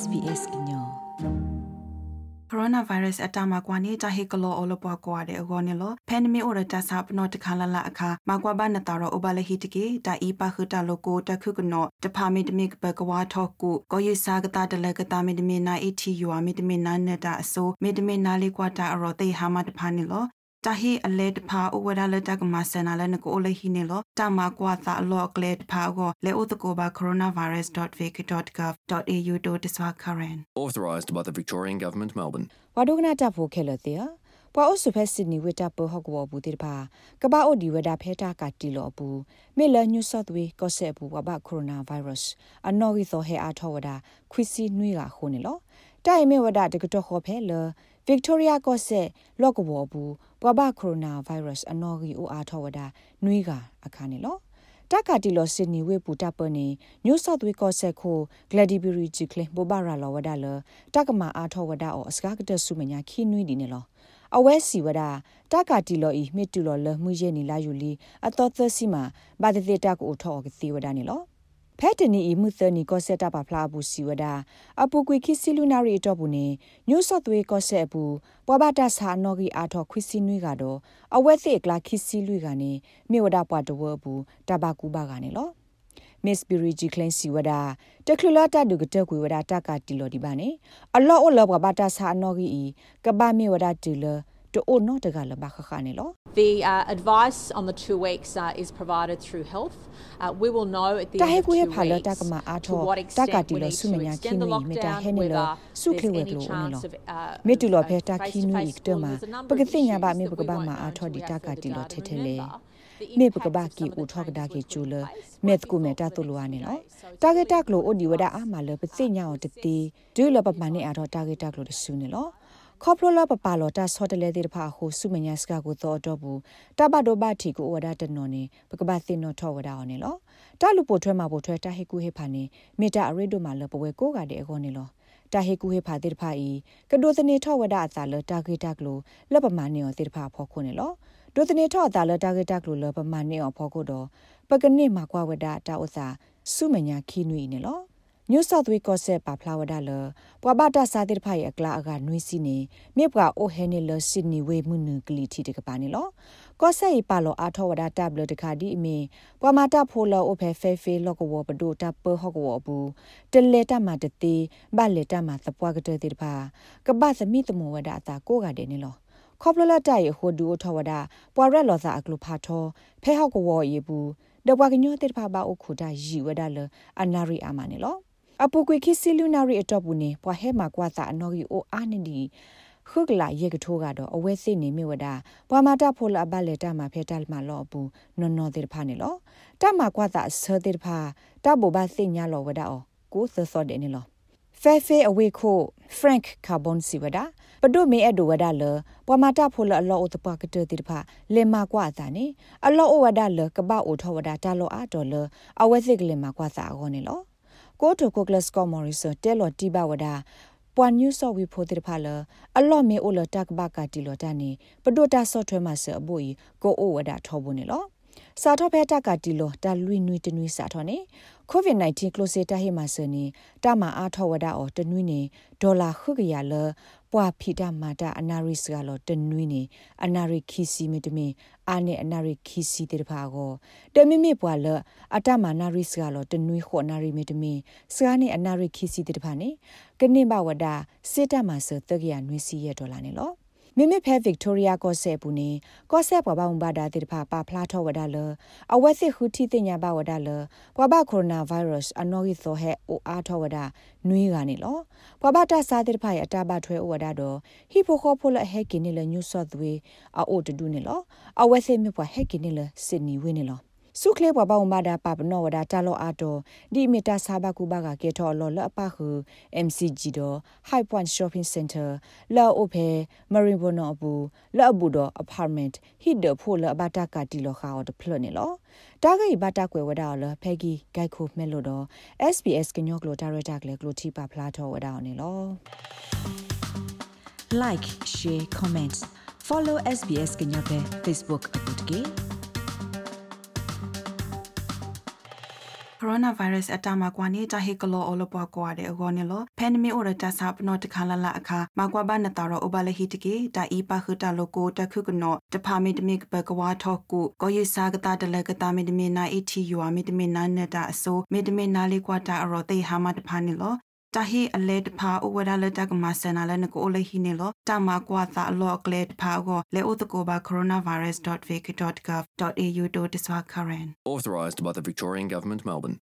SBS ညောကိုရိုနာဗိုင်းရပ်စ်အတားမှာကွာနေတာဟေကလောအလပွားကွာတဲ့အကောနေလောဖန်နမီအိုရတဆပ်နောတခါလလအခါမကွာဘာနတာရောအဘလဟီတကေတာအီပါခတာလိုကိုတခုကနောတဖာမီတမီကပကဝါထောက်ကူကိုယစာကတာတလကတာမီတမီနာအီတီယူအမီတမီနာနတာအစိုးမီတမီနာလေးကွာတာအရောတေဟာမတဖာနေလော တာဟီအလေတဖာအဝဒလတကမဆနာလနကိုလေဟီနေလောတာမကွာသာအလောကလေတဖာကိုလေဥတကိုဘာ coronavirus.vic.gov.au တို့တဆွာ current authorised by the Victorian Government Melbourne ဝါဒုကနာတပ်ဖို့ခဲလတဲ့ပွာအိုဆုဖက်စစ်နီဝတာပဟော့ကဝဘူးတိတပါကပအိုဒီဝဒါဖဲတာကတီလောဘူးမေလညူဆော့ဝေကောဆေဘူးဝဘကိုရိုနာဗိုင်းရပ်စ်အနော်ဂီသောဟဲအားထောဝဒါခွီစီနွေကခုန်လော တိုင်မေဝဒါတကတော့ခေါ်ဖဲလဗစ်တိုးရီယာကော့ဆက်လော့ကဘောဘူးဘဝကိုရိုနာဗိုင်းရပ်စ်အနော်ဂီအိုအားထောဝဒါနွေကအခါနေလောတက်ကတီလောစစ်နီဝေပူတပ်ပနေညိုဆော့သွေးကော့ဆက်ခိုဂလက်ဒီဘီရီဂျီကလဘဘာရာလောဝဒါလတက်ကမာအားထောဝဒါအောအစကားကတဆုမညာခီနွေဒီနေလောအဝဲစီဝဒတက်ကတီလောဤမြစ်တူလောလမှုရဲနေလာယူလီအတော်သစီမှာဘာတိတက်ကိုထောကစီဝဒနေလော ဖဲတနီအမှုသနီကောဆက်တာပါဖလာဘူးစီဝဒအပူကွေခိစီလူနာရီတော့ဘူးနေညိုဆော့သွေးကောဆက်ဘူးပွားပါတဆာနော်ဂီအာထောခွီစီနွေကတော့အဝဲစီကလာခိစီလူကနေမြေဝဒပွားတဝဘူးတဘာကူဘာကနေလော Miss Biriji Clean Siwada တခလလာတဒုကတကွေဝဒတာကတီလောဒီပါနေအလောအလောဘဘာတာဆာနော်ဂီကဘာမေဝဒတီလတိုအိုနော်တကလဘခခနေလော The uh, advice on the 2 weeks uh, is provided through health uh, we will know at the end of 2 weeks ဖာလတာကမာအာထောတကတီလဆုမညာခိနီမီတာဟဲနေလဆုခေဝဲကလိုနေလောမေတူလောဖဲတာခိနီကတမပကတိညာဘာမေပကဘာမာအာထောဒီတကတီလထဲထဲလေမေပကဘာကီဥထောကဒါကေချူလမေတကူမေတာတူလွာနေနော်တာဂက်တက်လိုအိုဒီဝဒအာမလပစိညာောတတိဒူလပပမနေအတော့တာဂက်တက်လိုတဆူနေလော ခေါပလိုလာပပါလောတာဆော့တလေတဲ့တဖာဟိုစုမညာစကကိုတော့တော့ဘူးတဘဒိုဘတီကိုဝဒတနော်နေပကပသိနော်ထောဝဒအောင်နေလောတလူပိုထွဲမှာပိုထွဲတာဟေကူဟေဖာနေမေတာအရိဒိုမှာလပဝဲကိုကတဲ့အခေါနေလောတာဟေကူဟေဖာတဲ့တဖာဤကဒိုသနေထောဝဒအသာလတာဂေတက်လိုလက်ပမာနေောတဲ့တဖာဖော်ခုနေလောဒိုသနေထောအသာလတာဂေတက်လိုလပမာနေောဖော်ခုတော့ပကနိမှာကွာဝဒတာဥစာစုမညာခီနွေနေလော ညိုဆော့သွေးကော့ဆက်ပါဖလာဝဒါလပွာဘတာစာတိဖိုင်အကလာအကနွေးစီနေမြေပွာအိုဟဲနေလစစ်နီဝေမှုနုကလီတီတကပါနေလောကော့ဆက်ဤပါလောအာထောဝဒါတပ်လတခါဒီအမီပွာမတာဖိုလောအိုဖဲဖဲဖေလော့ကဝဘဒိုတပ်ပဟော့ကဝဘူးတလေတမတတိဘလေတမသပွားကတဲ့တိဖာကပသမိတမောဝဒါအတာကိုကတဲ့နေလောခေါပလလတိုင်ဟိုဒူထဝဒပွာရက်လောစာအကလုဖာထောဖဲဟောက်ကဝယေဘူးဒဘွာကညိုတိဖာဘာအိုခုဒါယီဝဒါလအနာရီအာမနေလော အပူကွေခိစီလူနာရီအတော့ဘူးနေပွာဟဲမှာကွာသာအနော်ကြီးအိုအာနေဒီခုကလာရေကထိုးကတော့အဝဲစိနေမြဝဒပွာမာတာဖိုလာဘလက်တာမှာဖဲတယ်မှာလောဘူးနော်နော်တဲ့ဖာနေလောတမကွာသာဆာတဲ့ဖာတဘောဘာစိညာလောဝဒအောကိုသသောတဲ့နေလောဖဲဖဲအဝေခိုဖရန့်ကာဘွန်စီဝဒပဒုမေအဒဝဒလပဝမတာဖိုလအလောဥတပကတေတိဖာလေမကွာသာနေအလောဝဒလကပအိုထဝဒတာလောအာတော်လအဝဲစိကလေမကွာသာအောနေလော ကိုတိုကိုကလစကောမော်ရီဆိုတဲလော်တီဘဝဒါပွာနျူဆော့ဝီဖိုတိဖာလအလော့မေအိုလတက်ဘကတီလော်တန်နေပဒိုတာဆော့ထွဲမှာဆအဘိုဤကိုအိုဝဒါထောဘူးနေလော စာထောဖဲတက်ကတီလောတာလွိနွိတနွိစာထောနေ COVID-19 close တာဟိမဆနေတမအားထောဝဒအော်တနွိနေဒေါ်လာခုကရလပွာဖီတာမာတာအနာရိစကလောတနွိနေအနာရိခီစီမီတမီအာနေအနာရိခီစီတေတဖာကိုတမီမီပွာလအတမနာရိစကလောတနွိခောနာရိမီတမီစကနေအနာရိခီစီတေတဖာနေကနေဘဝဒစေတမဆတကရနွိစီရဒေါ်လာနေလော မိမိဖဲဗစ်တိုးရီယာကော့ဆက်ဘူးနေကော့ဆက်ဘဝဘဘာဒါတိဖာပါဖလာထောဝဒါလအဝက်စစ်ဟူတီတင်ညာဘဝဒါလဘဝကိုရိုနာဗိုင်းရပ်စ်အနော်ဂီသောဟဲအိုအားထောဝဒါနွေးကနေလောဘဝတာစာတိဖာရအတာဘထွဲဝဒါတော့ဟီဖိုခိုဖိုလဟဲကင်းနေလညူဆော့သွေအိုတဒူနေလောအဝက်စစ်မြဘဟဲကင်းနေလစစ်နီဝင်းနေလော စုခလေဘဘဝမဒါပပနောဝဒါတလောအာတော်ဒီမီတာစာဘကူဘကကေထောလောလအပခု MCG တော့ High Point Shopping Center လောအိုဖေမရီဘနောဘူးလောဘူးတော့ apartment ဟစ်ဒဖိုလဘတာကတီလောခါတော့ဖလနေလောတာဂိဘတာကွယ်ဝဒါလဖဲဂီဂိုက်ခိုမဲလို့တော့ SBS ကညောကလိုဒါရတာကလေကလိုတီပါဖလာထောဝဒါနေလော like share comments follow SBS ကညောပဲ Facebook အပုတ်ကေ coronavirus အတမကွာနေတာဟေကလောအလပွားကွာတဲ့အကောနေလော pandemic အော်တဆပ်ပနောတခါလလအခါမကွာဘာနတာရောအဘလဟီတကေတာအီပါခတာလိုကိုတခုကနောတဖာမီတမီကပကဝါထောက် tahi a de pa o wada le dag ma sena le nako ole hi ne lo. Ta ma kwa tha lo kle de pa go. Le o ko ba coronavirus.vic.gov.au to diswa authorised by the Victorian Government Melbourne.